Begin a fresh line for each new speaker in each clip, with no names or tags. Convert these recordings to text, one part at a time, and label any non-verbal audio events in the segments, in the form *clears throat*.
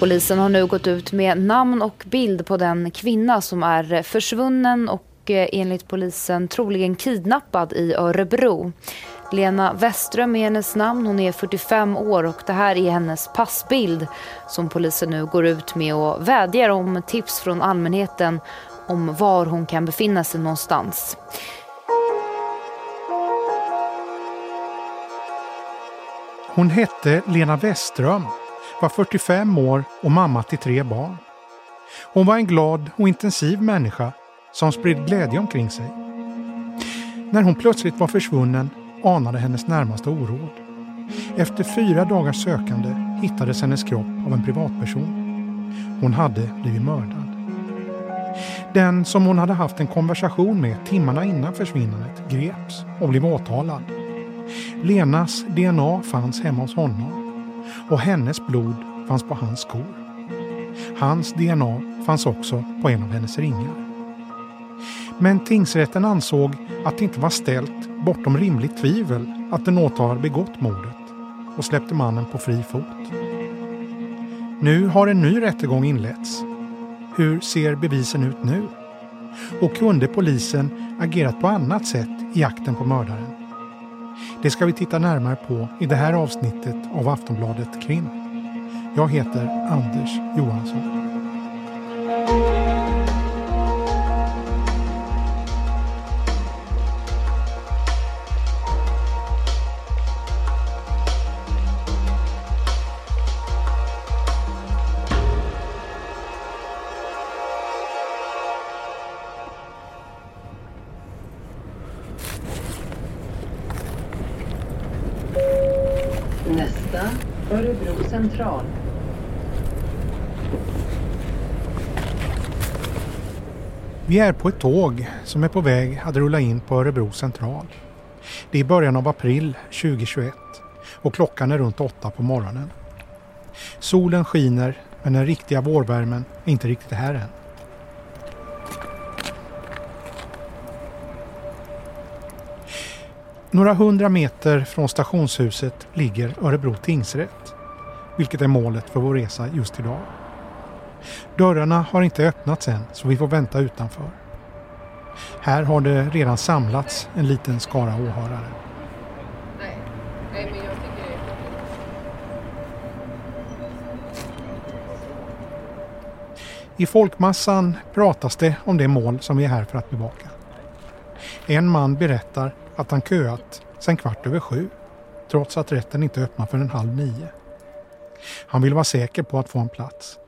Polisen har nu gått ut med namn och bild på den kvinna som är försvunnen och eh, enligt polisen troligen kidnappad i Örebro. Lena Westström är hennes namn. Hon är 45 år och det här är hennes passbild som polisen nu går ut med och vädjar om tips från allmänheten om var hon kan befinna sig någonstans.
Hon hette Lena Westström, var 45 år och mamma till tre barn. Hon var en glad och intensiv människa som spred glädje omkring sig. När hon plötsligt var försvunnen anade hennes närmaste oråd. Efter fyra dagars sökande hittades hennes kropp av en privatperson. Hon hade blivit mördad. Den som hon hade haft en konversation med timmarna innan försvinnandet greps och blev åtalad. Lenas DNA fanns hemma hos honom och hennes blod fanns på hans skor. Hans DNA fanns också på en av hennes ringar. Men tingsrätten ansåg att det inte var ställt bortom rimligt tvivel att den åtalade begått mordet och släppte mannen på fri fot. Nu har en ny rättegång inletts. Hur ser bevisen ut nu? Och kunde polisen agerat på annat sätt i jakten på mördaren? Det ska vi titta närmare på i det här avsnittet av Aftonbladet Krim. Jag heter Anders Johansson.
Central.
Vi är på ett tåg som är på väg att rulla in på Örebro central. Det är början av april 2021 och klockan är runt åtta på morgonen. Solen skiner men den riktiga vårvärmen är inte riktigt här än. Några hundra meter från stationshuset ligger Örebro tingsrätt, vilket är målet för vår resa just idag. Dörrarna har inte öppnats än så vi får vänta utanför. Här har det redan samlats en liten skara åhörare. I folkmassan pratas det om det mål som vi är här för att bevaka. En man berättar att han köat sedan kvart över sju trots att rätten inte öppnar förrän halv nio. Han vill vara säker på att få en plats.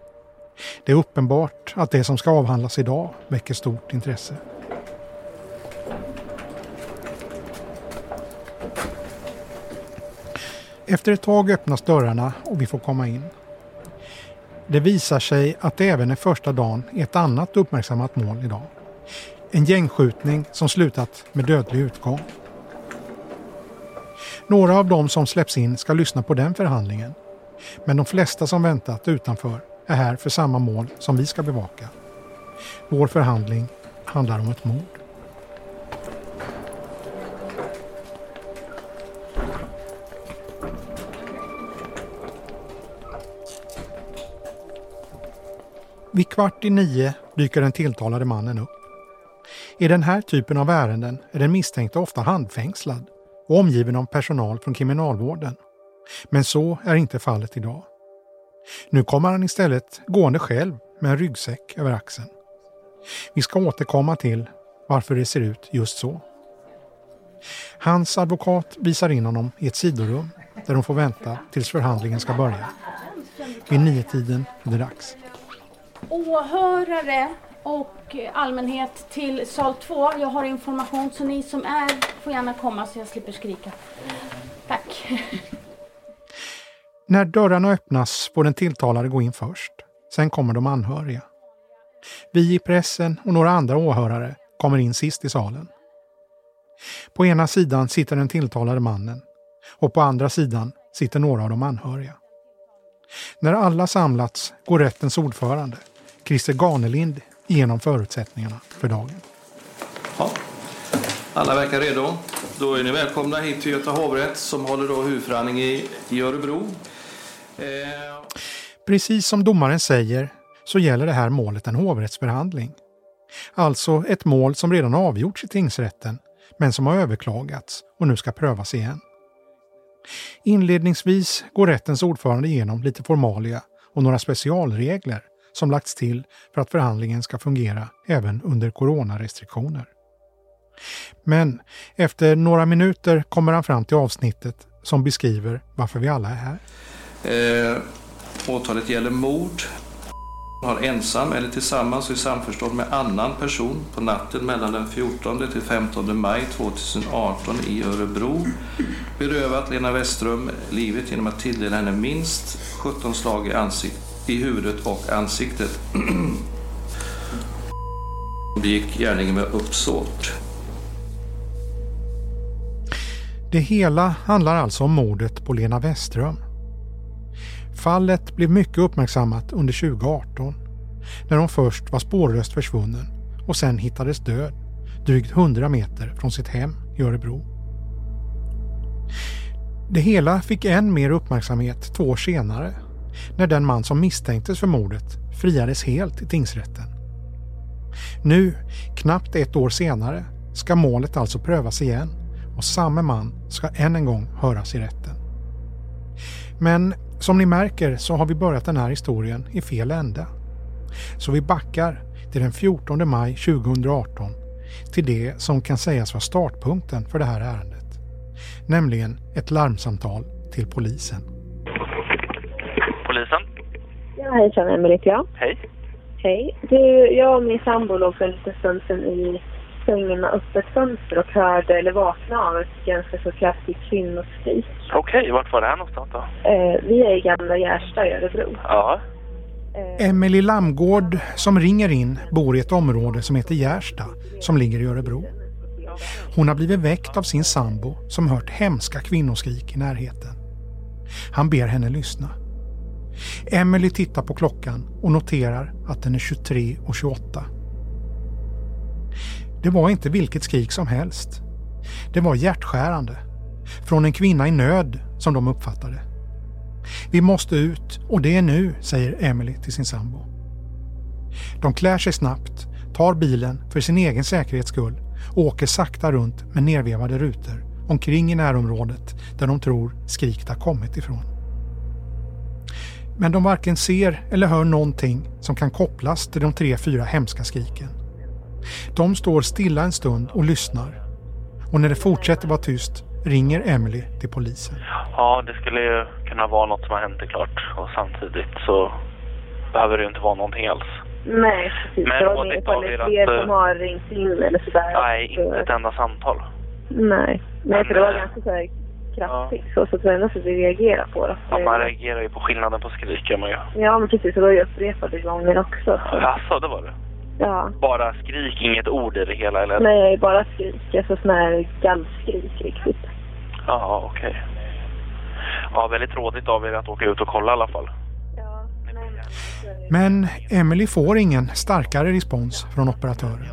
Det är uppenbart att det som ska avhandlas idag väcker stort intresse. Efter ett tag öppnas dörrarna och vi får komma in. Det visar sig att det även är första dagen i ett annat uppmärksammat mål idag. En gängskjutning som slutat med dödlig utgång. Några av dem som släpps in ska lyssna på den förhandlingen. Men de flesta som väntat utanför är här för samma mål som vi ska bevaka. Vår förhandling handlar om ett mord. Vid kvart i nio dyker den tilltalade mannen upp. I den här typen av ärenden är den misstänkte ofta handfängslad och omgiven av personal från kriminalvården. Men så är inte fallet idag. Nu kommer han istället gående själv med en ryggsäck över axeln. Vi ska återkomma till varför det ser ut just så. Hans advokat visar in honom i ett sidorum där de får vänta tills förhandlingen ska börja. Vid niotiden är det dags.
Åhörare och allmänhet till sal 2. Jag har information så ni som är får gärna komma så jag slipper skrika. Tack.
När dörrarna öppnas får den tilltalade gå in först. Sen kommer de anhöriga. Vi i pressen och några andra åhörare kommer in sist i salen. På ena sidan sitter den tilltalade mannen och på andra sidan sitter några av de anhöriga. När alla samlats går rättens ordförande, Christer Ganelind, igenom förutsättningarna för dagen.
Ja. Alla verkar redo. Då är ni välkomna hit till Göta hovrätt som håller då huvudförhandling i, i Örebro. Eh,
Precis som domaren säger så gäller det här målet en hovrättsförhandling. Alltså ett mål som redan avgjorts i tingsrätten men som har överklagats och nu ska prövas igen. Inledningsvis går rättens ordförande igenom lite formalia och några specialregler som lagts till för att förhandlingen ska fungera även under coronarestriktioner. Men efter några minuter kommer han fram till avsnittet som beskriver varför vi alla är här.
Eh, åtalet gäller mord. Har ensam eller tillsammans och i samförstånd med annan person på natten mellan den 14 till 15 maj 2018 i Örebro berövat Lena Westström livet genom att tilldela henne minst 17 slag i, ansikt, i huvudet och ansiktet. *clears throat* begick gärningen med uppsåt.
Det hela handlar alltså om mordet på Lena Westström. Fallet blev mycket uppmärksammat under 2018 när hon först var spårlöst försvunnen och sen hittades död drygt 100 meter från sitt hem i Örebro. Det hela fick än mer uppmärksamhet två år senare när den man som misstänktes för mordet friades helt i tingsrätten. Nu, knappt ett år senare, ska målet alltså prövas igen och samme man ska än en gång höras i rätten. Men som ni märker så har vi börjat den här historien i fel ände. Så vi backar till den 14 maj 2018 till det som kan sägas vara startpunkten för det här ärendet. Nämligen ett larmsamtal till polisen.
Polisen?
Ja, hejsan Emelie heter jag.
Hej.
Hej. Du, jag och min sambo låg för en liten stund sedan i sängen med öppet fönster och hörde, eller vaknade av ett ganska så kraftigt kvinnoskrik.
Okej, vart var det här någonstans då?
Eh, vi är i Gamla Gärsta i Örebro.
Ja.
Eh,
Emelie Lamgård som ringer in bor i ett område som heter Gärsta som ligger i Örebro. Hon har blivit väckt av sin sambo som hört hemska kvinnoskrik i närheten. Han ber henne lyssna. Emelie tittar på klockan och noterar att den är 23 och 28. Det var inte vilket skrik som helst. Det var hjärtskärande. Från en kvinna i nöd, som de uppfattade. Vi måste ut och det är nu, säger Emily till sin sambo. De klär sig snabbt, tar bilen för sin egen säkerhets skull och åker sakta runt med nervevade rutor omkring i närområdet där de tror skriket har kommit ifrån. Men de varken ser eller hör någonting som kan kopplas till de tre, fyra hemska skriken. De står stilla en stund och lyssnar. Och när det fortsätter vara tyst ringer Emily till polisen.
Ja, det skulle ju kunna vara något som har hänt det klart. Och samtidigt så behöver det ju inte vara någonting alls.
nej, precis.
Men
det var
var
mer
det
ifall det är
avdelat,
fler
eh,
som har ringt in eller sådär.
Nej, inte ett enda samtal.
Nej, nej för det var
Men, eh,
ganska så här kraftigt så, så det var ändå så att vi reagerade på det.
Ja, man reagerar ju på skillnaden på skrik gör man ju.
Ja, men precis. Det var ju upprepade gånger också. Så.
Jaså, det var det?
Ja.
Bara skrik, inget ord i det hela eller?
Nej, bara skrik. Alltså sån här gallskrik riktigt.
Ja, okej. Ja, väldigt rådigt av er att åka ut och kolla i alla fall.
Ja,
Men Emily får ingen starkare respons från operatören.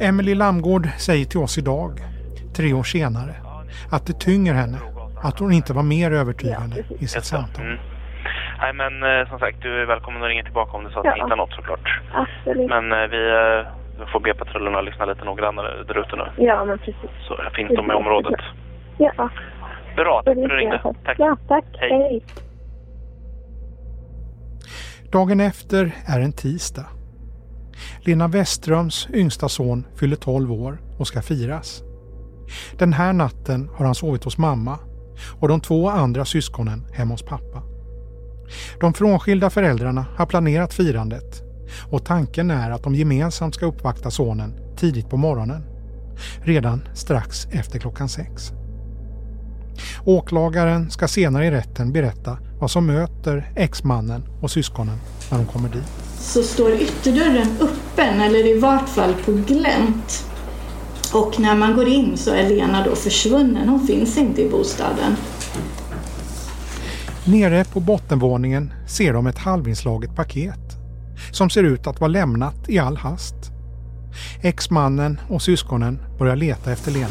Emily Lamgård säger till oss idag, tre år senare, att det tynger henne att hon inte var mer övertygande i sitt samtal.
Nej, men eh, som sagt, du är välkommen att ringa tillbaka om du så att
Ja.
ni hittar något såklart.
Absolut.
Men eh, vi eh, får be patrullerna lyssna lite noggrannare där ute nu.
Ja, men precis.
Så finns de i området.
Ja,
Bra, tack för att du ringde. Tack.
Ja, tack.
Hej.
Hej.
Dagen efter är en tisdag. Lena Westströms yngsta son fyller 12 år och ska firas. Den här natten har han sovit hos mamma och de två andra syskonen hemma hos pappa. De frånskilda föräldrarna har planerat firandet och tanken är att de gemensamt ska uppvakta sonen tidigt på morgonen. Redan strax efter klockan sex. Åklagaren ska senare i rätten berätta vad som möter exmannen och syskonen när de kommer dit.
så står ytterdörren öppen eller i vart fall på glänt. Och när man går in så är Lena då försvunnen. Hon finns inte i bostaden.
Nere på bottenvåningen ser de ett halvinslaget paket som ser ut att vara lämnat i all hast. Exmannen och syskonen börjar leta efter Lena.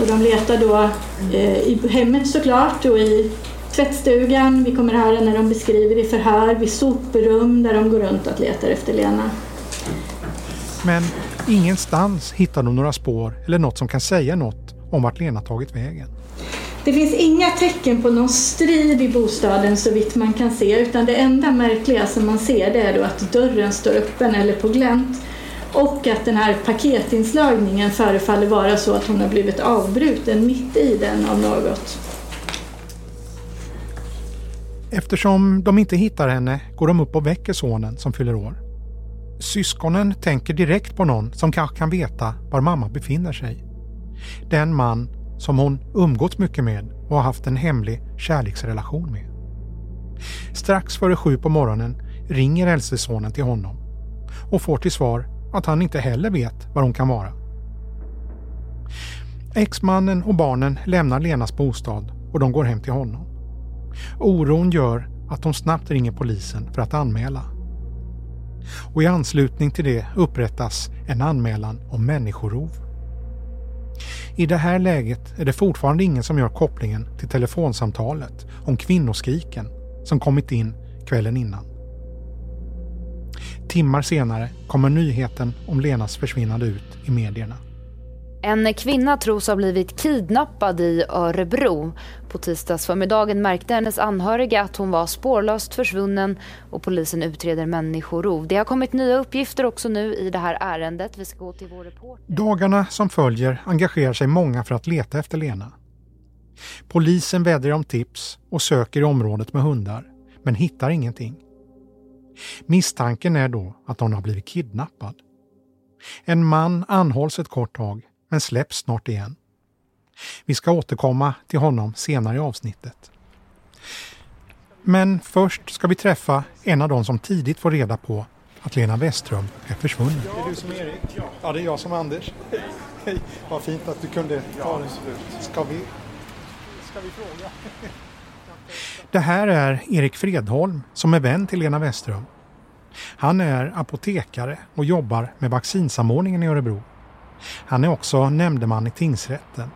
Och de letar då eh, i hemmet såklart och i tvättstugan, vi kommer höra när de beskriver i förhör, vid soprum där de går runt och letar efter Lena.
Men ingenstans hittar de några spår eller något som kan säga något om vart Lena tagit vägen.
Det finns inga tecken på någon strid i bostaden så vitt man kan se utan det enda märkliga som man ser det är då att dörren står öppen eller på glänt och att den här paketinslagningen förefaller vara så att hon har blivit avbruten mitt i den av något.
Eftersom de inte hittar henne går de upp och väcker sonen som fyller år. Syskonen tänker direkt på någon som kanske kan veta var mamma befinner sig. Den man som hon umgåtts mycket med och har haft en hemlig kärleksrelation med. Strax före sju på morgonen ringer äldste sonen till honom och får till svar att han inte heller vet var hon kan vara. Exmannen och barnen lämnar Lenas bostad och de går hem till honom. Oron gör att de snabbt ringer polisen för att anmäla. Och i anslutning till det upprättas en anmälan om människorov. I det här läget är det fortfarande ingen som gör kopplingen till telefonsamtalet om kvinnoskriken som kommit in kvällen innan. Timmar senare kommer nyheten om Lenas försvinnande ut i medierna.
En kvinna tros ha blivit kidnappad i Örebro. På tisdagsförmiddagen märkte hennes anhöriga att hon var spårlöst försvunnen och polisen utreder människorov. Det har kommit nya uppgifter också nu i det här ärendet. Vi ska gå till vår reporter.
Dagarna som följer engagerar sig många för att leta efter Lena. Polisen vädjar om tips och söker i området med hundar, men hittar ingenting. Misstanken är då att hon har blivit kidnappad. En man anhålls ett kort tag men släpps snart igen. Vi ska återkomma till honom senare i avsnittet. Men först ska vi träffa en av dem som tidigt får reda på att Lena Westström är försvunnen.
Det är du som Erik? Ja, det är jag som Anders. *laughs* Hej, vad fint att du kunde ta det. Ska vi, ska vi fråga? *laughs*
Det här är Erik Fredholm som är vän till Lena Westström. Han är apotekare och jobbar med vaccinsamordningen i Örebro. Han är också nämndeman i tingsrätten,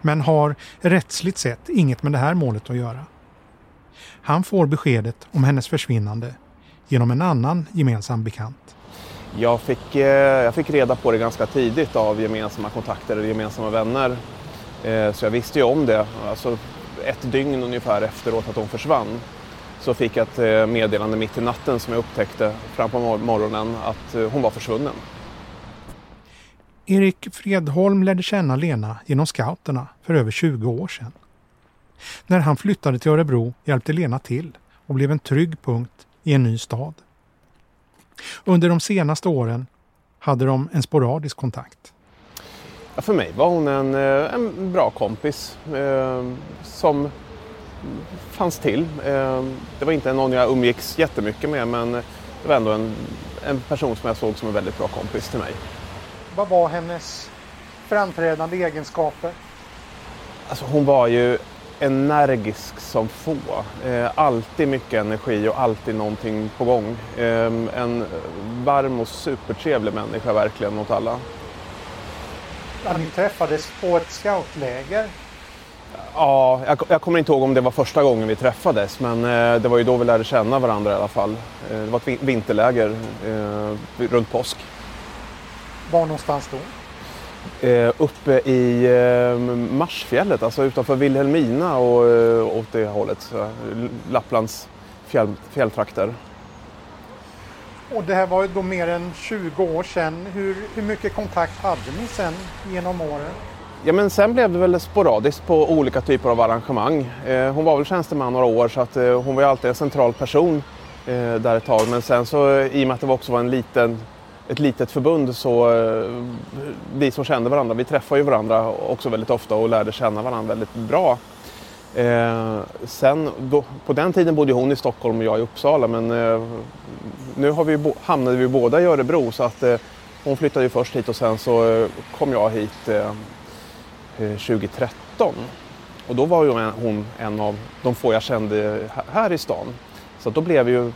men har rättsligt sett inget med det här målet att göra. Han får beskedet om hennes försvinnande genom en annan gemensam bekant.
Jag fick, eh, jag fick reda på det ganska tidigt av gemensamma kontakter och gemensamma vänner. Eh, så jag visste ju om det. Alltså ett dygn ungefär efteråt att hon försvann så fick jag ett eh, meddelande mitt i natten som jag upptäckte fram på morgonen att hon var försvunnen.
Erik Fredholm lärde känna Lena genom scouterna för över 20 år sedan. När han flyttade till Örebro hjälpte Lena till och blev en trygg punkt i en ny stad. Under de senaste åren hade de en sporadisk kontakt.
Ja, för mig var hon en, eh, en bra kompis eh, som fanns till. Eh, det var inte någon jag umgicks jättemycket med men det var ändå en, en person som jag såg som en väldigt bra kompis till mig.
Vad var hennes framträdande egenskaper?
Alltså hon var ju energisk som få. Eh, alltid mycket energi och alltid någonting på gång. Eh, en varm och supertrevlig människa verkligen mot alla.
Ja, ni träffades på ett scoutläger.
Ja, jag, jag, kommer inte ihåg om det var första gången vi träffades men eh, det var ju då vi lärde känna varandra i alla fall. Eh, det var ett vinterläger eh, runt påsk.
Var någonstans då?
Eh, uppe i eh, Marsfjället, alltså utanför Vilhelmina och eh, åt det hållet. Lapplands fjäll, fjälltrakter.
Och det här var ju då mer än 20 år sedan. Hur, hur mycket kontakt hade ni sen genom åren?
Ja, men sen blev det väl sporadiskt på olika typer av arrangemang. Eh, hon var väl tjänsteman några år så att, eh, hon var ju alltid en central person eh, där ett tag. Men sen så i och med att det också var en liten ett litet förbund så eh, vi som kände varandra, vi träffade ju varandra också väldigt ofta och lärde känna varandra väldigt bra. Eh, sen, då, på den tiden bodde hon i Stockholm och jag i Uppsala men eh, nu har vi, hamnade vi båda i Örebro så att eh, hon flyttade ju först hit och sen så eh, kom jag hit eh, eh, 2013. Och då var ju hon en av de få jag kände här i stan. Så då blev ju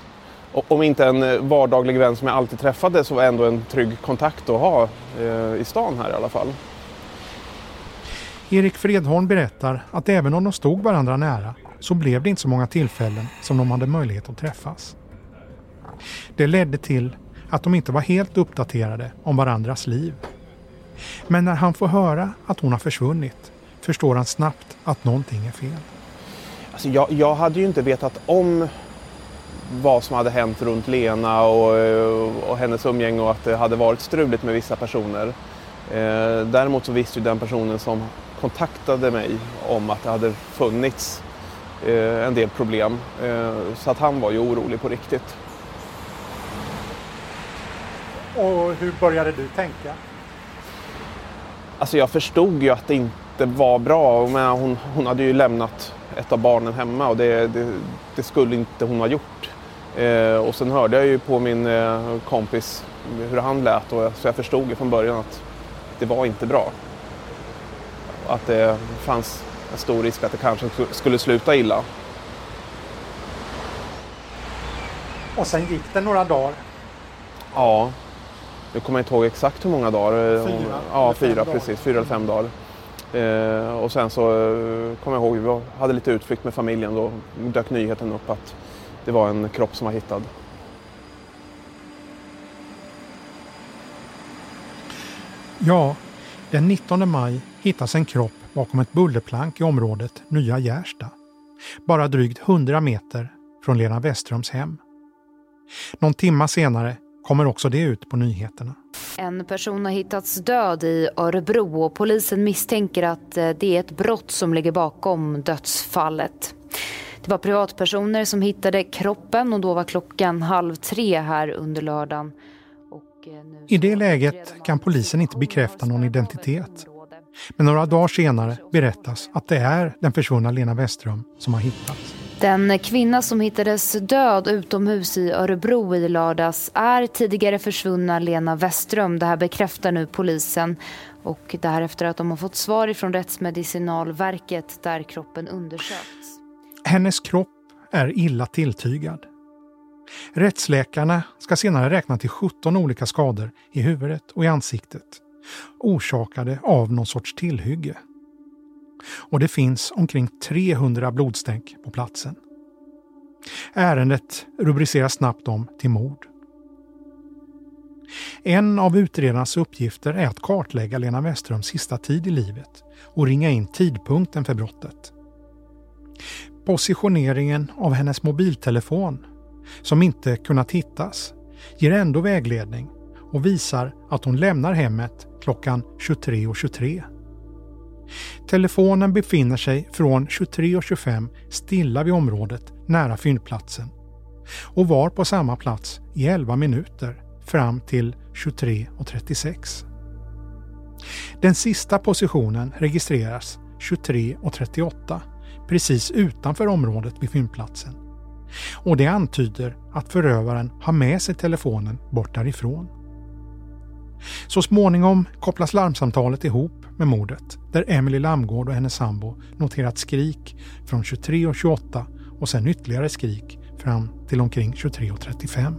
om inte en eh, vardaglig vän som jag alltid träffade så var ändå en trygg kontakt att ha eh, i stan här i alla fall.
Erik Fredholm berättar att även om de stod varandra nära så blev det inte så många tillfällen som de hade möjlighet att träffas. Det ledde till att de inte var helt uppdaterade om varandras liv. Men när han får höra att hon har försvunnit förstår han snabbt att någonting är fel.
Alltså jag, jag hade ju inte vetat om vad som hade hänt runt Lena och, och hennes umgänge och att det hade varit struligt med vissa personer. Eh, däremot så visste ju den personen som kontaktade mig om att det hade funnits eh, en del problem. Eh, så att han var ju orolig på riktigt.
Och hur började du tänka?
Alltså jag förstod ju att det inte var bra. Men hon, hon hade ju lämnat ett av barnen hemma och det, det, det skulle inte hon ha gjort. Eh, och sen hörde jag ju på min eh, kompis hur han lät och så jag förstod ju från början att det var inte bra. Att det fanns en stor risk att det kanske skulle sluta illa.
Och sen gick det några dagar?
Ja, jag kommer inte ihåg exakt hur många dagar.
Fyra?
Ja, fyra precis. Fyra eller fem dagar. Eh, och sen så eh, kommer jag ihåg, vi hade lite utflykt med familjen. Då dök nyheten upp att det var en kropp som var hittad.
Ja, den 19 maj hittas en kropp bakom ett bullerplank i området Nya Gärsta. Bara drygt 100 meter från Lena Weströms hem. Någon timma senare kommer också det ut på nyheterna.
En person har hittats död i Örebro och polisen misstänker att eh, det är ett brott som ligger bakom dödsfallet. Det var privatpersoner som hittade kroppen och då var klockan halv tre här under lördagen.
Eh, I det läget kan polisen inte bekräfta någon identitet. Men några dagar senare berättas att det är den försvunna Lena Westström som har hittats.
Den kvinna som hittades död utomhus i Örebro i lördags är tidigare försvunna Lena Westström. Det här bekräftar nu polisen. Och det här efter att de har fått svar från Rättsmedicinalverket där kroppen undersökts.
Hennes kropp är illa tilltygad. Rättsläkarna ska senare räkna till 17 olika skador i huvudet och i ansiktet orsakade av någon sorts tillhygge. Och det finns omkring 300 blodstänk på platsen. Ärendet rubriceras snabbt om till mord. En av utredarnas uppgifter är att kartlägga Lena Westerums sista tid i livet och ringa in tidpunkten för brottet. Positioneringen av hennes mobiltelefon, som inte kunnat hittas, ger ändå vägledning och visar att hon lämnar hemmet klockan 23.23. 23. Telefonen befinner sig från 23.25 stilla vid området nära fyndplatsen och var på samma plats i 11 minuter fram till 23.36. Den sista positionen registreras 23.38 precis utanför området vid fyndplatsen. Och det antyder att förövaren har med sig telefonen bort därifrån. Så småningom kopplas larmsamtalet ihop med mordet där Emily Lamgård och hennes sambo noterat skrik från 23.28 och sen ytterligare skrik fram till omkring 23.35.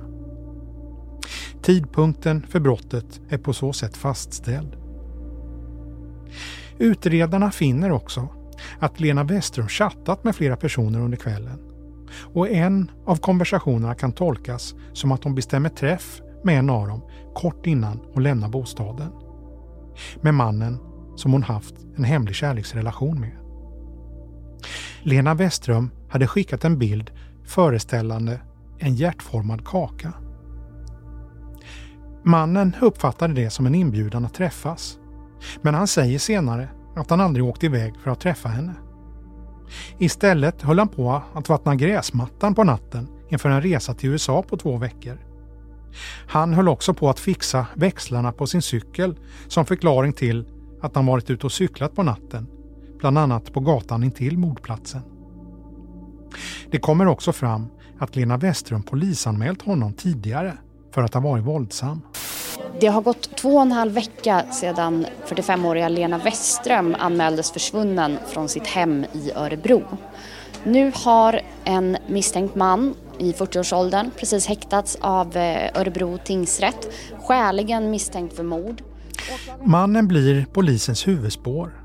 Tidpunkten för brottet är på så sätt fastställd. Utredarna finner också att Lena Westrum chattat med flera personer under kvällen. Och en av konversationerna kan tolkas som att hon bestämmer träff med en av dem kort innan hon lämnar bostaden. Med mannen som hon haft en hemlig kärleksrelation med. Lena Westrum hade skickat en bild föreställande en hjärtformad kaka. Mannen uppfattade det som en inbjudan att träffas. Men han säger senare att han aldrig åkte iväg för att träffa henne. Istället höll han på att vattna gräsmattan på natten inför en resa till USA på två veckor. Han höll också på att fixa växlarna på sin cykel som förklaring till att han varit ute och cyklat på natten, bland annat på gatan intill mordplatsen. Det kommer också fram att Lena Westrum polisanmält honom tidigare för att ha varit våldsam.
Det har gått två och en halv vecka sedan 45-åriga Lena Westström anmäldes försvunnen från sitt hem i Örebro. Nu har en misstänkt man i 40-årsåldern precis häktats av eh, Örebro tingsrätt, skäligen misstänkt för mord.
Mannen blir polisens huvudspår,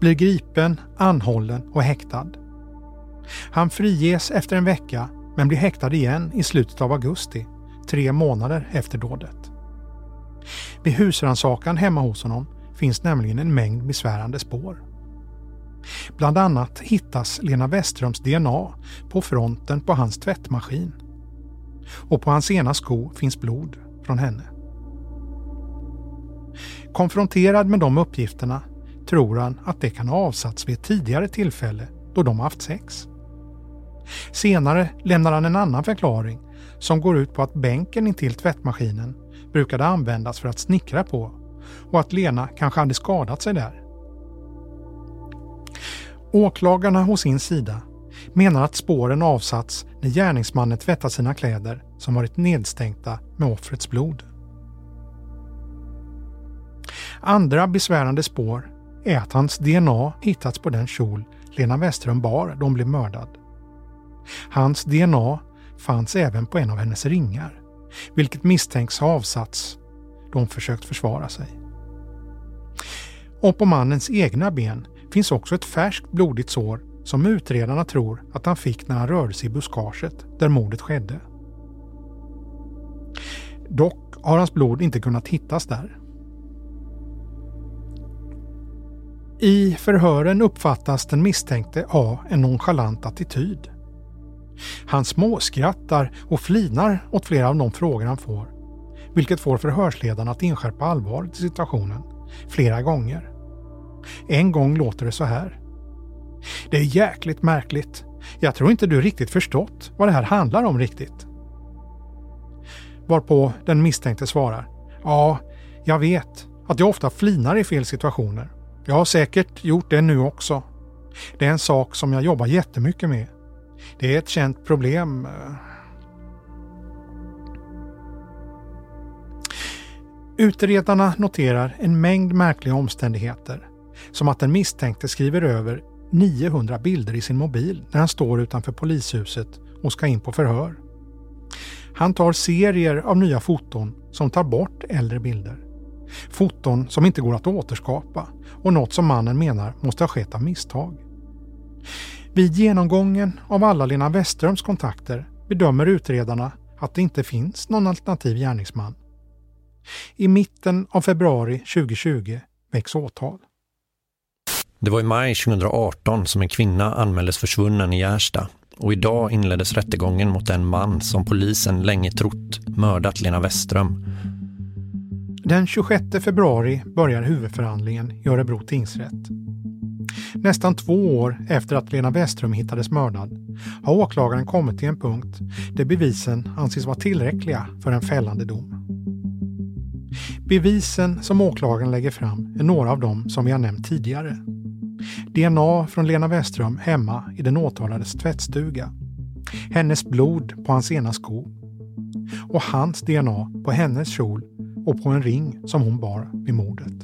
blir gripen, anhållen och häktad. Han friges efter en vecka men blir häktad igen i slutet av augusti, tre månader efter dådet. Vid husrannsakan hemma hos honom finns nämligen en mängd besvärande spår. Bland annat hittas Lena Westerholms DNA på fronten på hans tvättmaskin. Och på hans ena sko finns blod från henne. Konfronterad med de uppgifterna tror han att det kan ha avsatts vid ett tidigare tillfälle då de haft sex. Senare lämnar han en annan förklaring som går ut på att bänken intill tvättmaskinen brukade användas för att snickra på och att Lena kanske hade skadat sig där. Åklagarna hos sin sida menar att spåren avsatts när gärningsmannen tvättat sina kläder som varit nedstänkta med offrets blod. Andra besvärande spår är att hans DNA hittats på den kjol Lena Westerholm bar då hon blev mördad. Hans DNA fanns även på en av hennes ringar, vilket misstänks ha avsatts då hon försökt försvara sig. Och på mannens egna ben finns också ett färskt blodigt sår som utredarna tror att han fick när han rörde sig i buskaget där mordet skedde. Dock har hans blod inte kunnat hittas där. I förhören uppfattas den misstänkte ha en nonchalant attityd. Han småskrattar och flinar åt flera av de frågor han får, vilket får förhörsledaren att inskärpa allvaret i situationen flera gånger. En gång låter det så här. Det är jäkligt märkligt. Jag tror inte du riktigt förstått vad det här handlar om riktigt. Varpå den misstänkte svarar. Ja, jag vet att jag ofta flinar i fel situationer. Jag har säkert gjort det nu också. Det är en sak som jag jobbar jättemycket med. Det är ett känt problem. Utredarna noterar en mängd märkliga omständigheter som att den misstänkte skriver över 900 bilder i sin mobil när han står utanför polishuset och ska in på förhör. Han tar serier av nya foton som tar bort äldre bilder. Foton som inte går att återskapa och något som mannen menar måste ha skett av misstag. Vid genomgången av alla Lena Westerums kontakter bedömer utredarna att det inte finns någon alternativ gärningsman. I mitten av februari 2020 väcks åtal.
Det var i maj 2018 som en kvinna anmäldes försvunnen i Gärsta och idag inleddes rättegången mot en man som polisen länge trott mördat Lena Westström.
Den 26 februari börjar huvudförhandlingen i Örebro tingsrätt. Nästan två år efter att Lena Westrum hittades mördad har åklagaren kommit till en punkt där bevisen anses vara tillräckliga för en fällande dom. Bevisen som åklagaren lägger fram är några av dem som vi har nämnt tidigare. DNA från Lena Westrum hemma i den åtalades tvättstuga. Hennes blod på hans ena sko. Och hans DNA på hennes kjol och på en ring som hon bar vid mordet.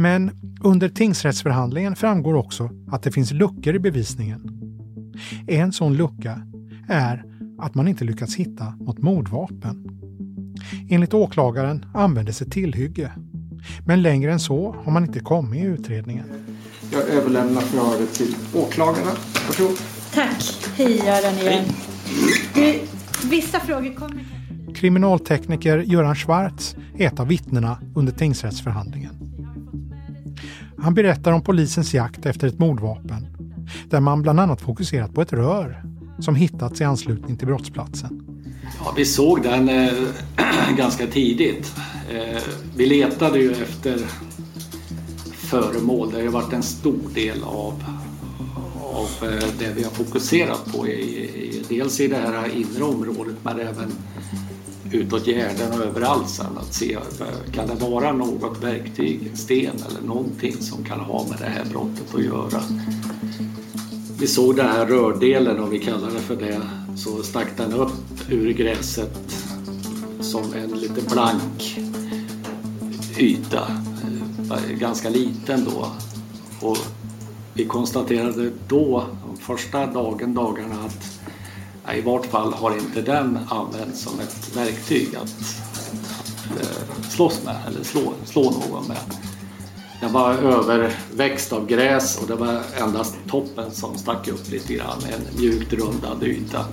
Men under tingsrättsförhandlingen framgår också att det finns luckor i bevisningen. En sån lucka är att man inte lyckats hitta något mordvapen. Enligt åklagaren användes ett tillhygge. Men längre än så har man inte kommit i utredningen.
Jag överlämnar förhöret till åklagarna. Varsågod.
Tack. Hej Göran igen. Du, vissa frågor kommer...
Kriminaltekniker Göran Schwartz är ett av vittnena under tingsrättsförhandlingen. Han berättar om polisens jakt efter ett mordvapen där man bland annat fokuserat på ett rör som hittats i anslutning till brottsplatsen.
Ja, vi såg den eh, *clears throat* ganska tidigt. Eh, vi letade ju efter föremål. Det har varit en stor del av, av eh, det vi har fokuserat på. I, i, dels i det här inre området men även utåt gärden och överallt sen att se eh, kan det vara något verktyg, en sten eller någonting som kan ha med det här brottet att göra. Vi såg den här rördelen om vi kallar det för det så stack den upp ur gräset som en lite blank yta, eh, ganska liten då. Och vi konstaterade då, de första dagen, dagarna att i vart fall har inte den använts som ett verktyg att, att, eh, slåss med eller slå, slå någon med. den var överväxt av gräs och det var endast toppen som stack upp lite grann. En mjukt rundad yta.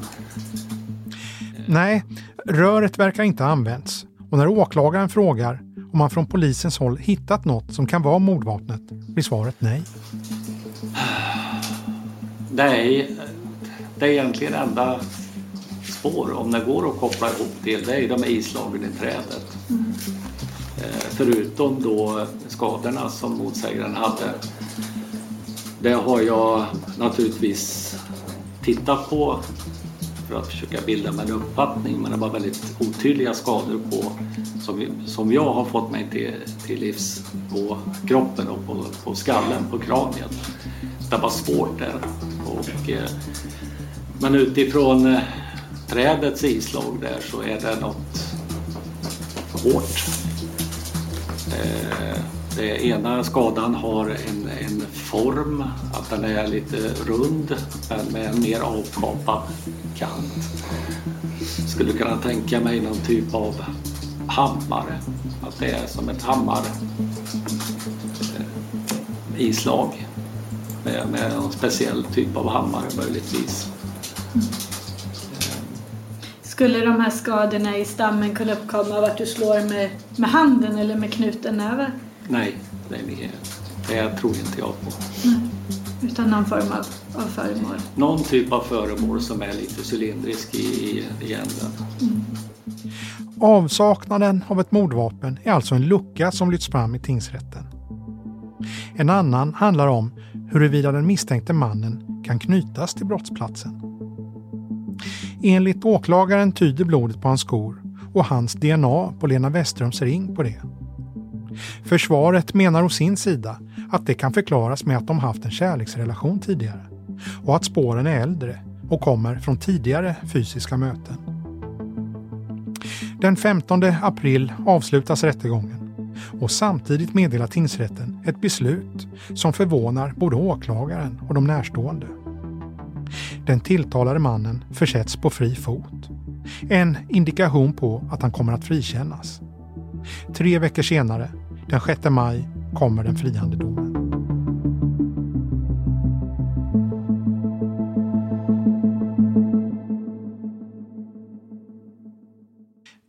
Nej, röret verkar inte ha använts. Och när åklagaren frågar om man från polisens håll hittat något som kan vara mordvapnet blir svaret nej.
Nej, det är egentligen enda spår om det går att koppla ihop till det är de islagen i trädet. Mm. Förutom då skadorna som motsägaren hade. Det har jag naturligtvis tittat på för att försöka bilda mig en uppfattning men det var väldigt otydliga skador på som, som jag har fått mig till, till livs på kroppen och på, på skallen, på kraniet. Det var svårt där. Och, eh, men utifrån eh, trädets islag där så är det något hårt. Eh, det ena skadan har en, en form, att den är lite rund men med en mer avkapad kant. Skulle kunna tänka mig någon typ av hammare. Att det är som ett hammar eh, islag med, med någon speciell typ av hammare möjligtvis.
Skulle de här skadorna i stammen kunna uppkomma av att du slår med, med handen eller med knuten näve?
Nej, det, det tror inte jag på.
Nej. Utan någon form av, av föremål?
Någon typ av föremål som är lite cylindrisk i, i, i änden. Mm.
Avsaknaden av ett mordvapen är alltså en lucka som lyfts fram i tingsrätten. En annan handlar om huruvida den misstänkte mannen kan knytas till brottsplatsen. Enligt åklagaren tyder blodet på hans skor och hans DNA på Lena Westerums ring på det. Försvaret menar å sin sida att det kan förklaras med att de haft en kärleksrelation tidigare och att spåren är äldre och kommer från tidigare fysiska möten. Den 15 april avslutas rättegången och samtidigt meddelar tingsrätten ett beslut som förvånar både åklagaren och de närstående. Den tilltalade mannen försätts på fri fot. En indikation på att han kommer att frikännas. Tre veckor senare, den 6 maj, kommer den friande domen.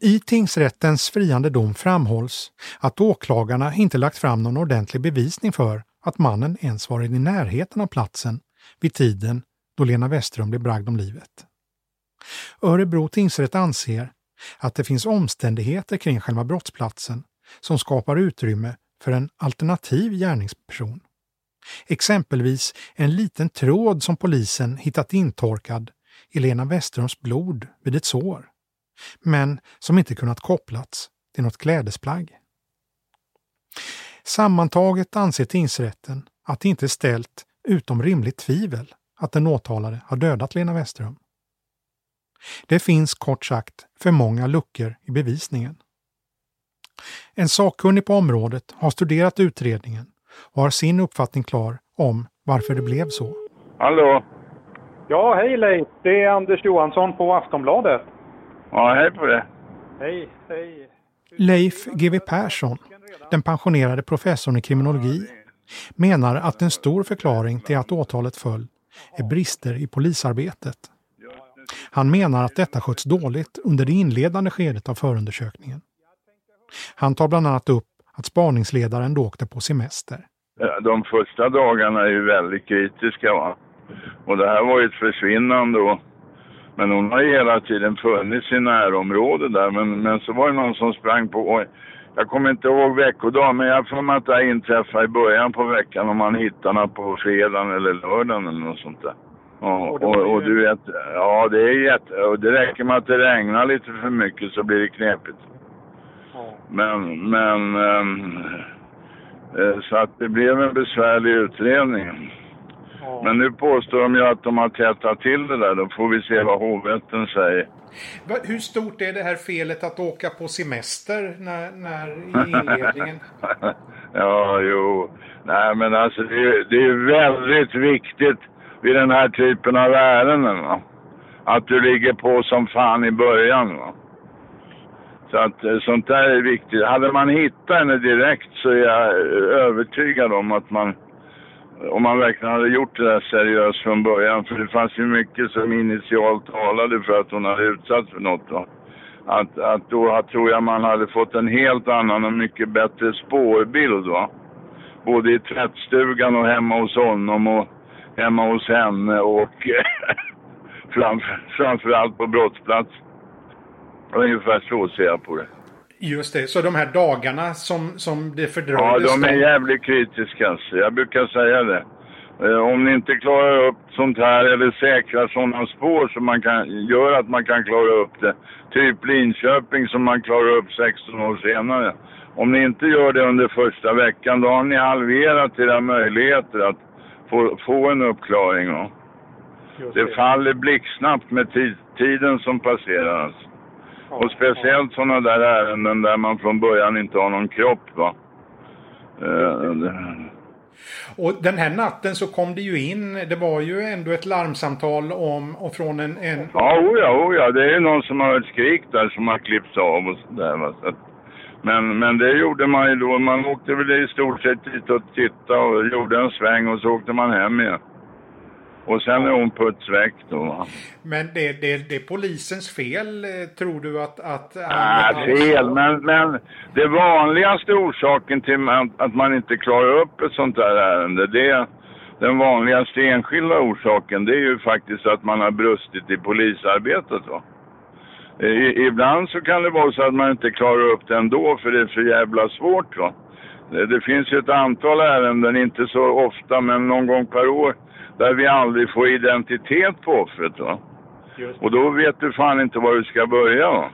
I tingsrättens friande dom framhålls att åklagarna inte lagt fram någon ordentlig bevisning för att mannen ens varit i närheten av platsen vid tiden då Lena Westström blev bragd om livet. Örebro tingsrätt anser att det finns omständigheter kring själva brottsplatsen som skapar utrymme för en alternativ gärningsperson. Exempelvis en liten tråd som polisen hittat intorkad i Lena Westerums blod vid ett sår, men som inte kunnat kopplats till något klädesplagg. Sammantaget anser tingsrätten att det inte är ställt utom rimligt tvivel att den åtalade har dödat Lena Westström. Det finns kort sagt för många luckor i bevisningen. En sakkunnig på området har studerat utredningen och har sin uppfattning klar om varför det blev så.
Hallå?
Ja, hej Leif. Det är Anders Johansson på Aftonbladet.
Ja, hej på det.
Hej, hej.
Leif GW Persson, den pensionerade professorn i kriminologi, menar att en stor förklaring till att åtalet föll är brister i polisarbetet. Han menar att detta sköts dåligt under det inledande skedet av förundersökningen. Han tar bland annat upp att spaningsledaren då åkte på semester.
Eh, de första dagarna är ju väldigt kritiska. Va? Och det här var ju ett försvinnande. Och, men hon har ju hela tiden funnits i närområdet där. Men, men så var det någon som sprang på. Och jag kommer inte ihåg veckodag, men jag får att det inträffade i början på veckan. Om man hittar henne på fredagen eller lördagen eller något sånt där. Och, och, och, du vet, ja det är jätte... Och det räcker med att det regnar lite för mycket så blir det knepigt. Men, men... Um, så att det blev en besvärlig utredning. Ja. Men nu påstår de ju att de har tätat till det där. Då får vi se vad hovrätten säger.
Hur stort är det här felet att åka på semester när, när i inledningen? *laughs*
ja, jo. Nej, men alltså det är, det är väldigt viktigt vid den här typen av ärenden. Va? Att du ligger på som fan i början. Va? Så att eh, sånt där är viktigt. Hade man hittat henne direkt så är jag övertygad om att man, om man verkligen hade gjort det där seriöst från början, för det fanns ju mycket som initialt talade för att hon hade utsatts för något. Va? Att, att då tror jag man hade fått en helt annan och mycket bättre spårbild. Va? Både i tvättstugan och hemma hos honom och hemma hos henne och *laughs* framför, framförallt på brottsplats. Ungefär så ser jag på det.
Just det, så de här dagarna som, som det
Ja,
fördröjdes...
de är jävligt kritiska. alltså. Jag brukar säga det. Eh, Om ni inte klarar upp sånt här eller säkrar sådana spår som man kan, gör att man kan klara upp det. Typ Linköping som man klarar upp 16 år senare. Om ni inte gör det under första veckan då har ni halverat era möjligheter att få, få en uppklaring. Det faller blixtsnabbt med tid, tiden som passerar. Och speciellt sådana där ärenden där man från början inte har någon kropp. Va? Eh,
Och den här natten så kom det ju in, det var ju ändå ett larmsamtal om, och från en... en
Ja, oh ja, oh ja. Det är ju någon som har ett skrik där som har klippts av och sådär. Så men, men det gjorde man ju då. Man åkte väl i stort sett dit och tittade och gjorde en sväng och så åkte man hem igen. Och sen är hon puts väck då. Va?
Men det, det, det är polisens fel, eh, tror du att... att
Nej, fel. Men, men det vanligaste orsaken till att, att man inte klarar upp ett sånt där ärende, det är den vanligaste enskilda orsaken, det är ju faktiskt att man har brustit i polisarbetet. Va? I, ibland så kan det vara så att man inte klarar upp det ändå för det är för jävla svårt. Va? Det, det finns ju ett antal ärenden, inte så ofta men någon gång per år, där vi aldrig får identitet på offret. Va? Och då vet du fan inte var du ska börja. Va?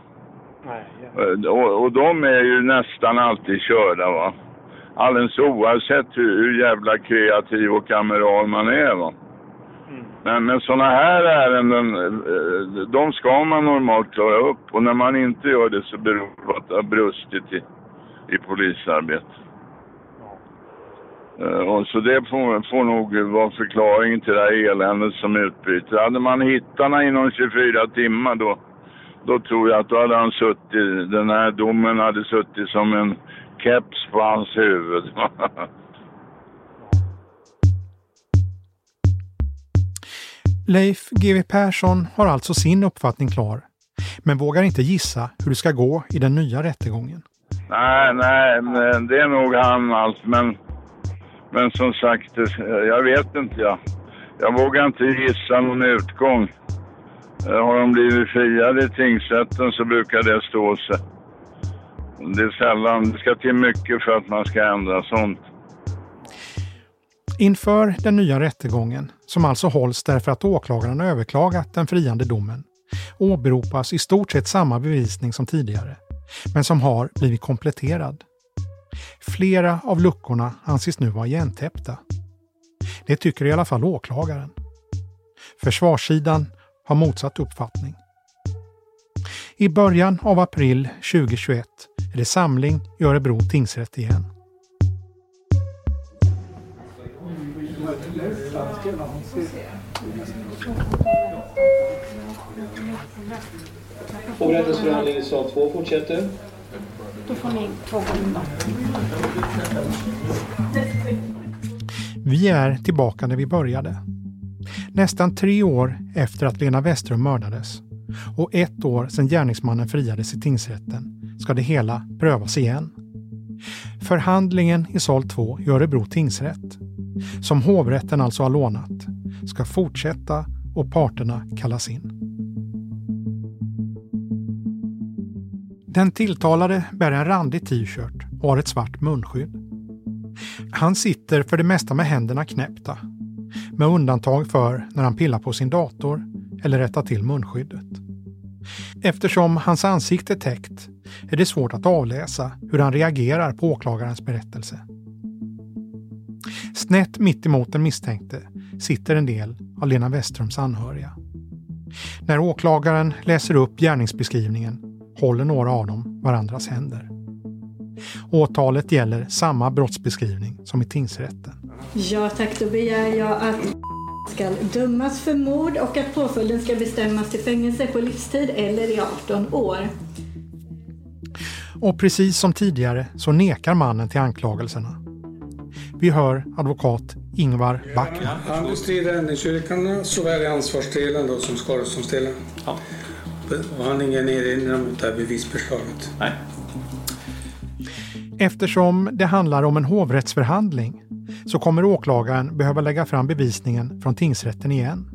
Eh, Och, och de är ju nästan alltid körda va. Alldeles oavsett hur, hur jävla kreativ och kameral man är va. Men, men sådana här ärenden, eh, de ska man normalt klara upp. Och när man inte gör det så beror det på att det har brustit i, i polisarbetet. Eh, Och så det får, får nog vara förklaringen till det här eländet som utbryter. Hade man hittarna inom 24 timmar då, då tror jag att då hade han suttit, den här domen hade suttit som en keps på hans huvud. *laughs*
Leif GW Persson har alltså sin uppfattning klar, men vågar inte gissa hur det ska gå i den nya rättegången.
nej, nej, det är nog han allt. Men, men som sagt, eh, jag vet inte jag. Jag vågar inte gissa någon utgång. Eh, har de blivit friade i tingsrätten så brukar det stå sig. Det är sällan, det ska till mycket för att man ska ändra sånt.
Inför den nya rättegången, som alltså hålls därför att åklagaren överklagat den friande domen, åberopas i stort sett samma bevisning som tidigare, men som har blivit kompletterad. Flera av luckorna anses nu vara igentäppta. Det tycker i alla fall åklagaren. Försvarssidan har motsatt uppfattning. I början av april 2021 är det samling i Örebro tingsrätt igen.
Hovrättens i sal 2 fortsätter.
Då får ni två gånger
Vi är tillbaka där vi började. Nästan tre år efter att Lena Westerholm mördades och ett år sedan gärningsmannen friades i tingsrätten ska det hela prövas igen. Förhandlingen i sal 2 i Örebro tingsrätt, som hovrätten alltså har lånat, ska fortsätta och parterna kallas in. Den tilltalade bär en randig t-shirt och har ett svart munskydd. Han sitter för det mesta med händerna knäppta, med undantag för när han pillar på sin dator eller rättar till munskyddet. Eftersom hans ansikte är täckt är det svårt att avläsa hur han reagerar på åklagarens berättelse. Snett mitt emot den misstänkte sitter en del av Lena Westerums anhöriga. När åklagaren läser upp gärningsbeskrivningen håller några av dem varandras händer. Åtalet gäller samma brottsbeskrivning som i tingsrätten.
Ja tack, då begär jag att ska dömas för mord och att påföljden ska bestämmas till fängelse på livstid eller i 18 år.
Och precis som tidigare så nekar mannen till anklagelserna. Vi hör advokat Ingvar Backman.
Han bestrider ändringsyrkandena såväl i ansvarsdelen då som skadeståndsdelen.
Ja.
Och han har ingen erinran mot det här bevisförslaget.
Nej.
Eftersom det handlar om en hovrättsförhandling så kommer åklagaren behöva lägga fram bevisningen från tingsrätten igen.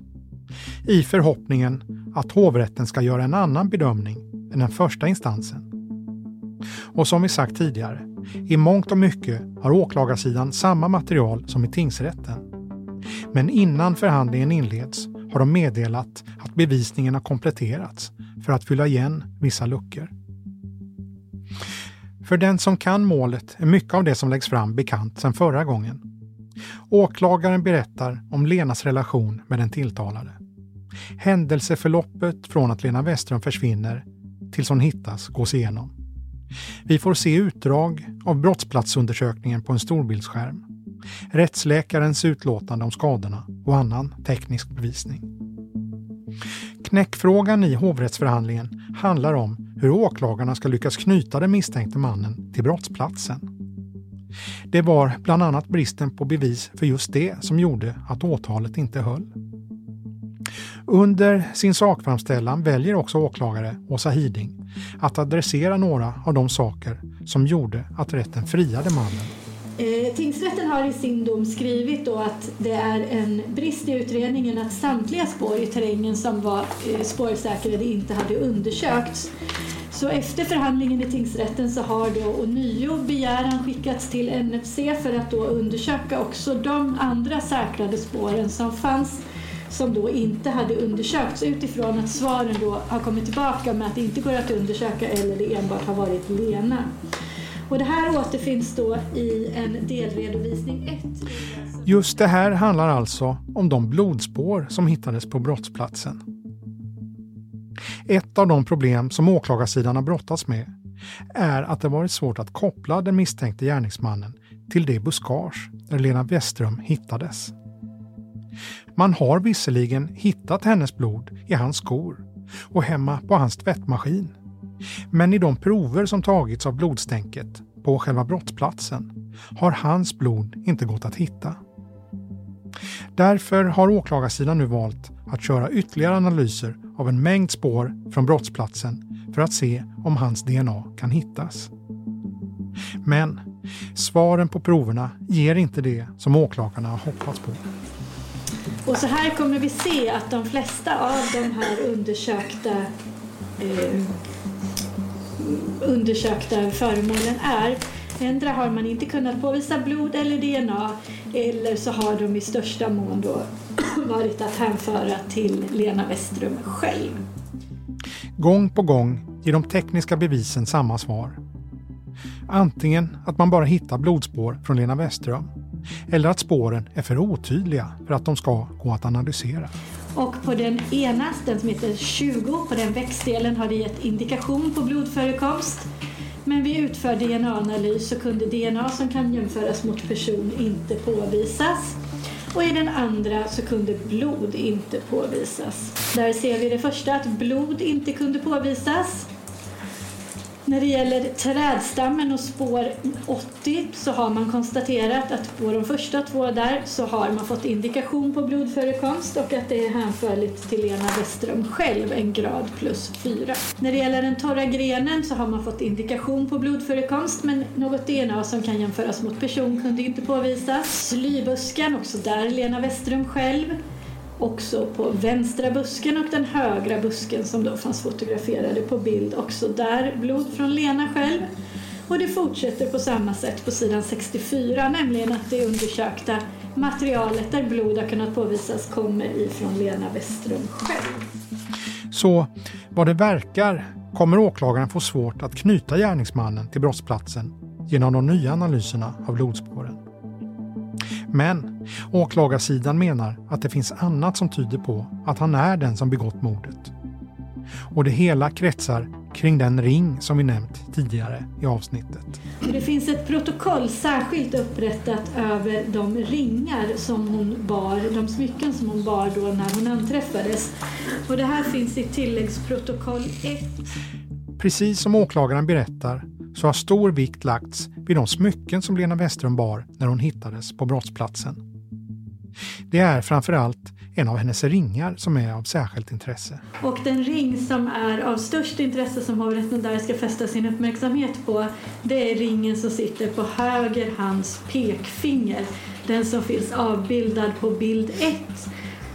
I förhoppningen att hovrätten ska göra en annan bedömning än den första instansen. Och som vi sagt tidigare, i mångt och mycket har åklagarsidan samma material som i tingsrätten. Men innan förhandlingen inleds har de meddelat att bevisningen har kompletterats för att fylla igen vissa luckor. För den som kan målet är mycket av det som läggs fram bekant sedan förra gången. Åklagaren berättar om Lenas relation med den tilltalade. Händelseförloppet från att Lena Westström försvinner tills hon hittas gås igenom. Vi får se utdrag av brottsplatsundersökningen på en storbildsskärm. Rättsläkarens utlåtande om skadorna och annan teknisk bevisning. Knäckfrågan i hovrättsförhandlingen handlar om hur åklagarna ska lyckas knyta den misstänkte mannen till brottsplatsen. Det var bland annat bristen på bevis för just det som gjorde att åtalet inte höll. Under sin sakframställan väljer också åklagare Åsa Hiding att adressera några av de saker som gjorde att rätten friade mannen.
Eh, tingsrätten har i sin dom skrivit då att det är en brist i utredningen att samtliga spår i terrängen som var eh, spårsäkrade inte hade undersökts. Så efter förhandlingen i tingsrätten så har då ånyo begäran skickats till NFC för att då undersöka också de andra säkrade spåren som fanns som då inte hade undersökts utifrån att svaren då har kommit tillbaka med att det inte går att undersöka eller det enbart har varit Lena. Och det här återfinns då i en delredovisning 1.
Just det här handlar alltså om de blodspår som hittades på brottsplatsen. Ett av de problem som åklagarsidan har brottats med är att det varit svårt att koppla den misstänkte gärningsmannen till det buskage där Lena Westström hittades. Man har visserligen hittat hennes blod i hans skor och hemma på hans tvättmaskin. Men i de prover som tagits av blodstänket på själva brottsplatsen har hans blod inte gått att hitta. Därför har åklagarsidan nu valt att köra ytterligare analyser av en mängd spår från brottsplatsen för att se om hans DNA kan hittas. Men svaren på proverna ger inte det som åklagarna har hoppats på.
Och så här kommer vi se att de flesta av de här undersökta eh, undersökta föremålen är Ändra har man inte kunnat påvisa blod eller DNA eller så har de i största mån då *clears throat* varit att hänföra till Lena Westrum själv.
Gång på gång ger de tekniska bevisen samma svar. Antingen att man bara hittar blodspår från Lena Westrum eller att spåren är för otydliga för att de ska gå att analysera.
Och på den ena, den som heter 20, på den växtdelen har det gett indikation på blodförekomst. Men vid utförd DNA-analys så kunde DNA som kan jämföras mot person inte påvisas. Och i den andra så kunde blod inte påvisas. Där ser vi det första att blod inte kunde påvisas. När det gäller trädstammen och spår 80 så har man konstaterat att på de första två där så har man fått indikation på blodförekomst och att det är hänförligt till Lena Westerum själv, en grad plus 4. När det gäller den torra grenen så har man fått indikation på blodförekomst men något DNA som kan jämföras mot person kunde inte påvisas. Slybusken, också där Lena Westerum själv också på vänstra busken och den högra busken som då fanns fotograferade på bild. Också där blod från Lena själv. Och det fortsätter på samma sätt på sidan 64, nämligen att det undersökta materialet där blod har kunnat påvisas kommer ifrån Lena Westrum själv.
Så vad det verkar kommer åklagaren få svårt att knyta gärningsmannen till brottsplatsen genom de nya analyserna av blodspåren. Men åklagarsidan menar att det finns annat som tyder på att han är den som begått mordet. Och det hela kretsar kring den ring som vi nämnt tidigare i avsnittet.
Det finns ett protokoll särskilt upprättat över de ringar som hon bar, de smycken som hon bar då när hon anträffades. Och det här finns i tilläggsprotokoll 1.
Precis som åklagaren berättar så har stor vikt lagts vid de smycken som Lena Westrum bar när hon hittades på brottsplatsen. Det är framförallt en av hennes ringar som är av särskilt intresse.
Och den ring som är av störst intresse som hovrätten där ska fästa sin uppmärksamhet på det är ringen som sitter på höger hands pekfinger. Den som finns avbildad på bild 1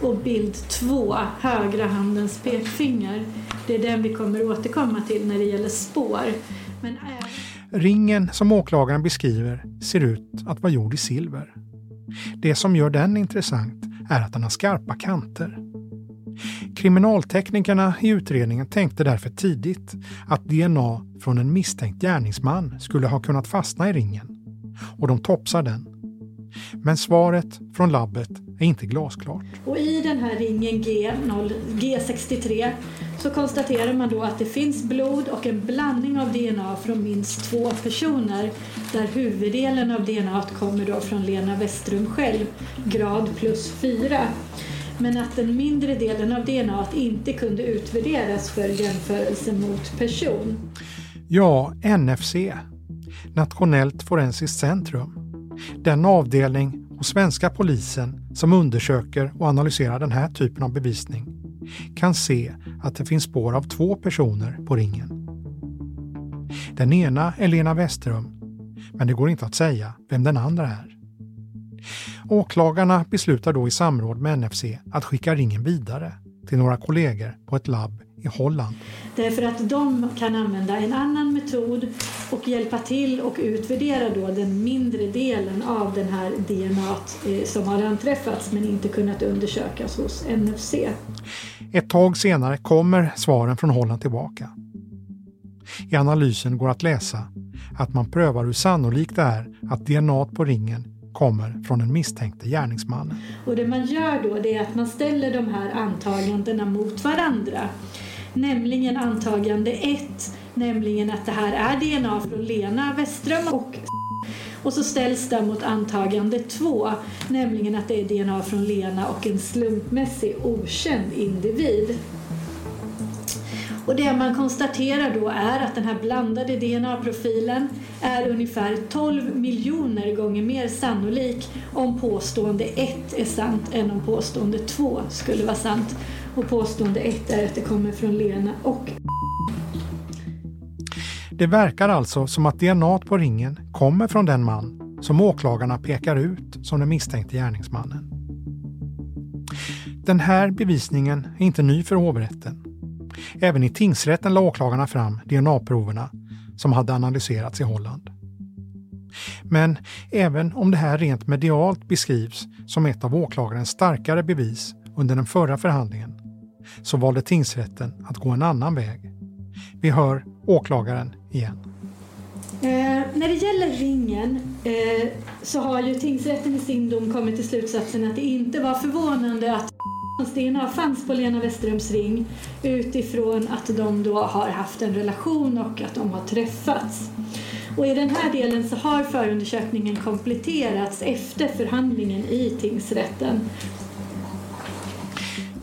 och bild 2, högra handens pekfinger. Det är den vi kommer återkomma till när det gäller spår. Men. Äh,
ringen som åklagaren beskriver ser ut att vara gjord i silver. Det som gör den intressant är att den har skarpa kanter. Kriminalteknikerna i utredningen tänkte därför tidigt att DNA från en misstänkt gärningsman skulle ha kunnat fastna i ringen och de topsar den. Men svaret från labbet är inte glasklart.
Och i den här ringen G0, G63 så konstaterar man då att det finns blod och en blandning av DNA från minst två personer där huvuddelen av DNA kommer då från Lena Westrum själv, grad plus 4. Men att den mindre delen av DNA inte kunde utvärderas för jämförelse mot person.
Ja, NFC, Nationellt forensiskt centrum. Den avdelning och svenska polisen som undersöker och analyserar den här typen av bevisning kan se att det finns spår av två personer på ringen. Den ena är Lena Westerum, men det går inte att säga vem den andra är. Åklagarna beslutar då i samråd med NFC att skicka ringen vidare till några kollegor på ett labb i Holland.
Därför att de kan använda en annan metod och hjälpa till och utvärdera då den mindre delen av den här DNA eh, som har anträffats men inte kunnat undersökas hos NFC.
Ett tag senare kommer svaren från Holland tillbaka. I analysen går att läsa att man prövar hur sannolikt det är att DNA på ringen kommer från den misstänkte gärningsmannen.
Och det man gör då är att man ställer de här antagandena mot varandra. Nämligen antagande 1, nämligen att det här är DNA från Lena Westström och och så ställs det mot antagande 2, nämligen att det är DNA från Lena och en slumpmässig okänd individ. Och det man konstaterar då är att den här blandade DNA-profilen är ungefär 12 miljoner gånger mer sannolik om påstående 1 är sant än om påstående 2 skulle vara sant. Och påstående 1 är att det kommer från Lena och
Det verkar alltså som att DNA på ringen kommer från den man som åklagarna pekar ut som den misstänkte gärningsmannen. Den här bevisningen är inte ny för hovrätten. Även i tingsrätten la åklagarna fram DNA-proverna som hade analyserats i Holland. Men även om det här rent medialt beskrivs som ett av åklagarens starkare bevis under den förra förhandlingen så valde tingsrätten att gå en annan väg. Vi hör åklagaren igen.
Eh, när det gäller ringen eh, så har ju tingsrätten i sin dom kommit till slutsatsen att det inte var förvånande att DNA fanns på Lena Westerums ring utifrån att de då har haft en relation och att de har träffats. Och I den här delen så har förundersökningen kompletterats efter förhandlingen i tingsrätten.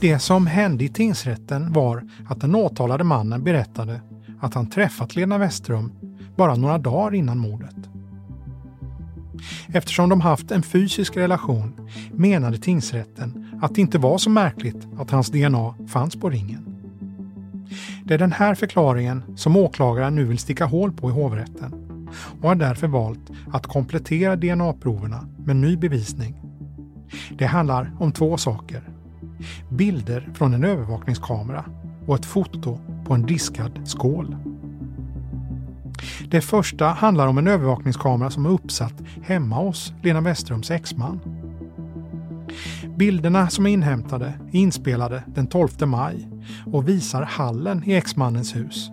Det som hände i tingsrätten var att den åtalade mannen berättade att han träffat Lena Westrum bara några dagar innan mordet. Eftersom de haft en fysisk relation menade tingsrätten att det inte var så märkligt att hans DNA fanns på ringen. Det är den här förklaringen som åklagaren nu vill sticka hål på i hovrätten och har därför valt att komplettera DNA-proverna med ny bevisning. Det handlar om två saker. Bilder från en övervakningskamera och ett foto på en diskad skål. Det första handlar om en övervakningskamera som är uppsatt hemma hos Lena Westerums exman. Bilderna som är inhämtade är inspelade den 12 maj och visar hallen i exmannens hus.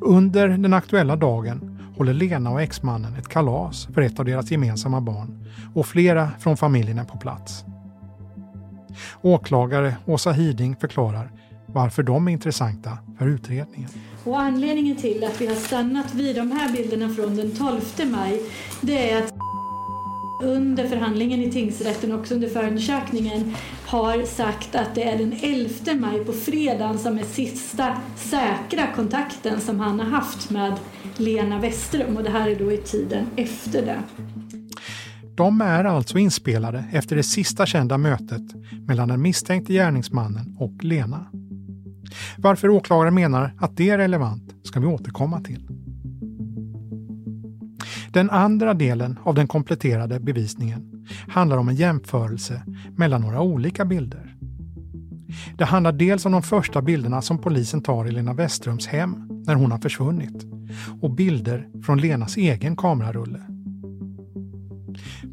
Under den aktuella dagen håller Lena och exmannen ett kalas för ett av deras gemensamma barn och flera från familjen är på plats. Åklagare Åsa Hiding förklarar varför de är intressanta för utredningen.
Och anledningen till att vi har stannat vid de här bilderna från den 12 maj det är att under förhandlingen i tingsrätten och också under förundersökningen har sagt att det är den 11 maj på fredagen som är sista säkra kontakten som han har haft med Lena Westerum och det här är då i tiden efter det.
De är alltså inspelade efter det sista kända mötet mellan den misstänkte gärningsmannen och Lena. Varför åklagaren menar att det är relevant ska vi återkomma till. Den andra delen av den kompletterade bevisningen handlar om en jämförelse mellan några olika bilder. Det handlar dels om de första bilderna som polisen tar i Lena Westerums hem när hon har försvunnit och bilder från Lenas egen kamerarulle.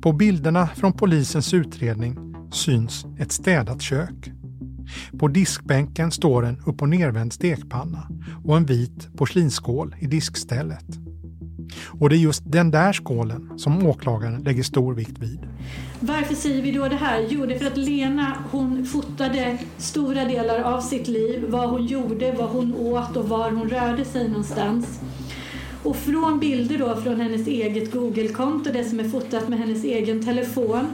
På bilderna från polisens utredning syns ett städat kök. På diskbänken står en upp och nervänd stekpanna och en vit porslinsskål i diskstället. Och det är just den där skålen som åklagaren lägger stor vikt vid.
Varför säger vi då det här? Jo, det är för att Lena hon fotade stora delar av sitt liv, vad hon gjorde, vad hon åt och var hon rörde sig någonstans. Och från bilder då från hennes eget Google-konto, det som är fotat med hennes egen telefon,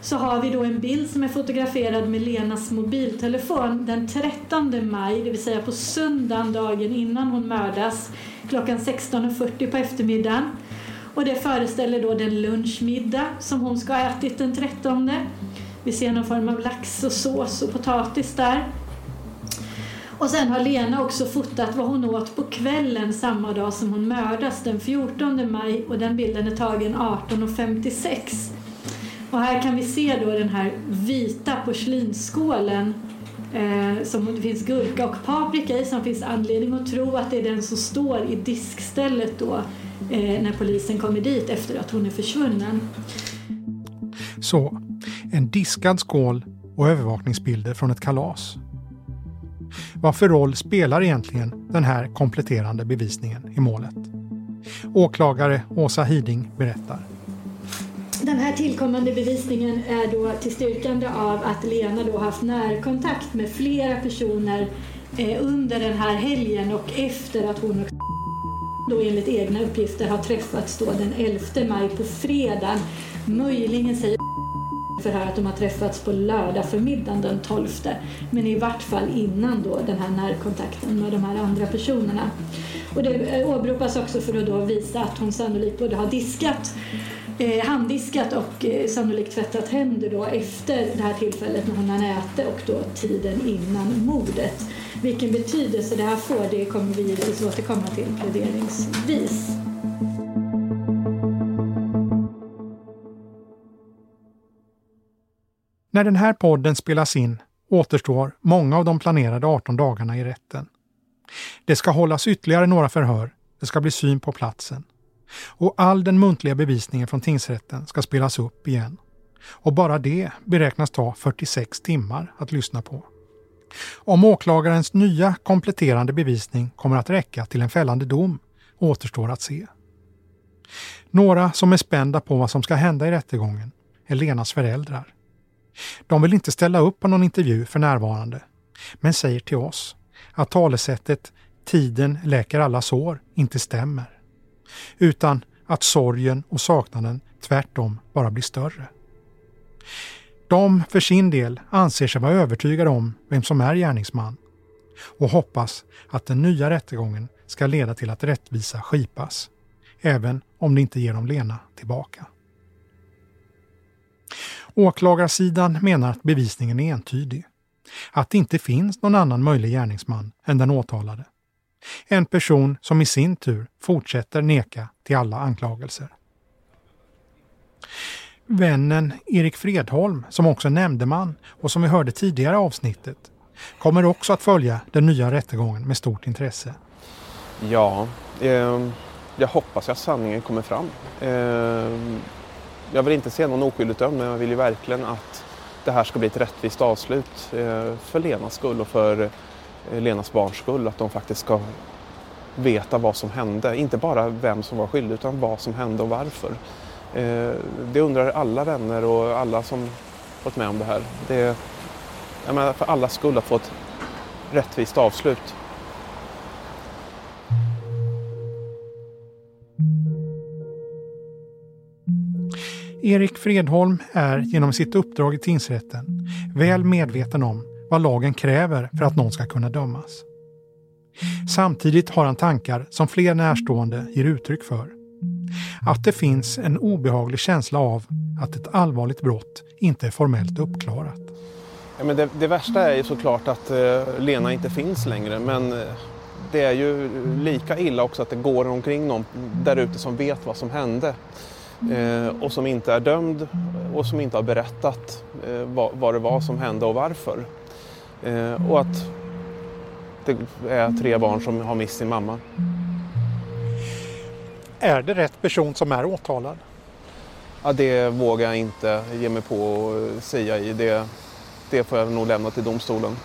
så har vi då en bild som är fotograferad med Lenas mobiltelefon den 13 maj, det vill säga på söndagen dagen innan hon mördas, klockan 16.40 på eftermiddagen. Och det föreställer då den lunchmiddag som hon ska ha ätit den 13. Vi ser någon form av lax och sås och potatis där. Och sen har Lena också fotat vad hon åt på kvällen samma dag som hon mördas den 14 maj och den bilden är tagen 18.56. Och här kan vi se då den här vita porslinsskålen eh, som det finns gurka och paprika i som finns anledning att tro att det är den som står i diskstället då eh, när polisen kommer dit efter att hon är försvunnen.
Så, en diskad skål och övervakningsbilder från ett kalas. Vad för roll spelar egentligen den här kompletterande bevisningen i målet? Åklagare Åsa Hiding berättar.
Den här tillkommande bevisningen är då till styrkande av att Lena då haft närkontakt med flera personer eh, under den här helgen och efter att hon och *laughs* då enligt egna uppgifter har träffats då den 11 maj på fredagen. Möjligen säger för här att de har träffats på lördag förmiddagen den 12. Men i vart fall innan då den här närkontakten med de här andra personerna. Och det eh, åberopas också för att då visa att hon sannolikt både har diskat eh, handdiskat och eh, sannolikt tvättat händer då efter det här tillfället när hon har ätit och då tiden innan mordet. Vilken betydelse det här får det kommer vi givetvis återkomma till pläderingsvis.
När den här podden spelas in återstår många av de planerade 18 dagarna i rätten. Det ska hållas ytterligare några förhör, det ska bli syn på platsen. Och all den muntliga bevisningen från tingsrätten ska spelas upp igen. Och bara det beräknas ta 46 timmar att lyssna på. Om åklagarens nya kompletterande bevisning kommer att räcka till en fällande dom återstår att se. Några som är spända på vad som ska hända i rättegången är Lenas föräldrar. De vill inte ställa upp på någon intervju för närvarande, men säger till oss att talesättet “tiden läker alla sår” inte stämmer utan att sorgen och saknaden tvärtom bara blir större. De för sin del anser sig vara övertygade om vem som är gärningsman och hoppas att den nya rättegången ska leda till att rättvisa skipas, även om det inte ger dem Lena tillbaka. Åklagarsidan menar att bevisningen är entydig. Att det inte finns någon annan möjlig gärningsman än den åtalade. En person som i sin tur fortsätter neka till alla anklagelser. Vännen Erik Fredholm, som också är nämndeman och som vi hörde tidigare avsnittet, kommer också att följa den nya rättegången med stort intresse.
Ja, eh, jag hoppas att sanningen kommer fram. Eh, jag vill inte se någon oskyldigt dömd men jag vill ju verkligen att det här ska bli ett rättvist avslut eh, för Lenas skull och för eh, Lenas barns skull, att de faktiskt ska veta vad som hände. Inte bara vem som var skyldig utan vad som hände och varför. Eh, det undrar alla vänner och alla som varit med om det här. Det är jag menar, för allas skull att få ett rättvist avslut.
Erik Fredholm är genom sitt uppdrag i tingsrätten väl medveten om vad lagen kräver för att någon ska kunna dömas. Samtidigt har han tankar som fler närstående ger uttryck för. Att det finns en obehaglig känsla av att ett allvarligt brott inte är formellt uppklarat.
Ja, men det, det värsta är ju såklart att eh, Lena inte finns längre men eh, det är ju lika illa också att det går omkring någon där ute som vet vad som hände och som inte är dömd och som inte har berättat eh, vad, det var som hände och varför. Eh, och att det är tre barn som har mist sin mamma.
Är det rätt person som är åtalad?
Ja, det vågar jag inte ge mig på och säga i. Det, det får jag nog lämna till domstolen.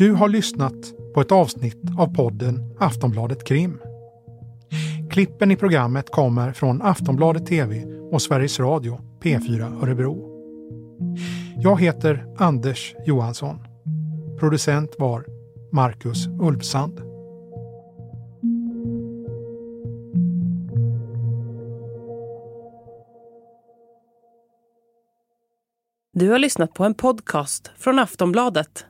Du har lyssnat på ett avsnitt av podden Aftonbladet Krim. Klippen i programmet kommer från Aftonbladet TV och Sveriges Radio P4 Örebro. Jag heter Anders Johansson. Producent var Marcus Ulfsand.
Du har lyssnat på en podcast från Aftonbladet.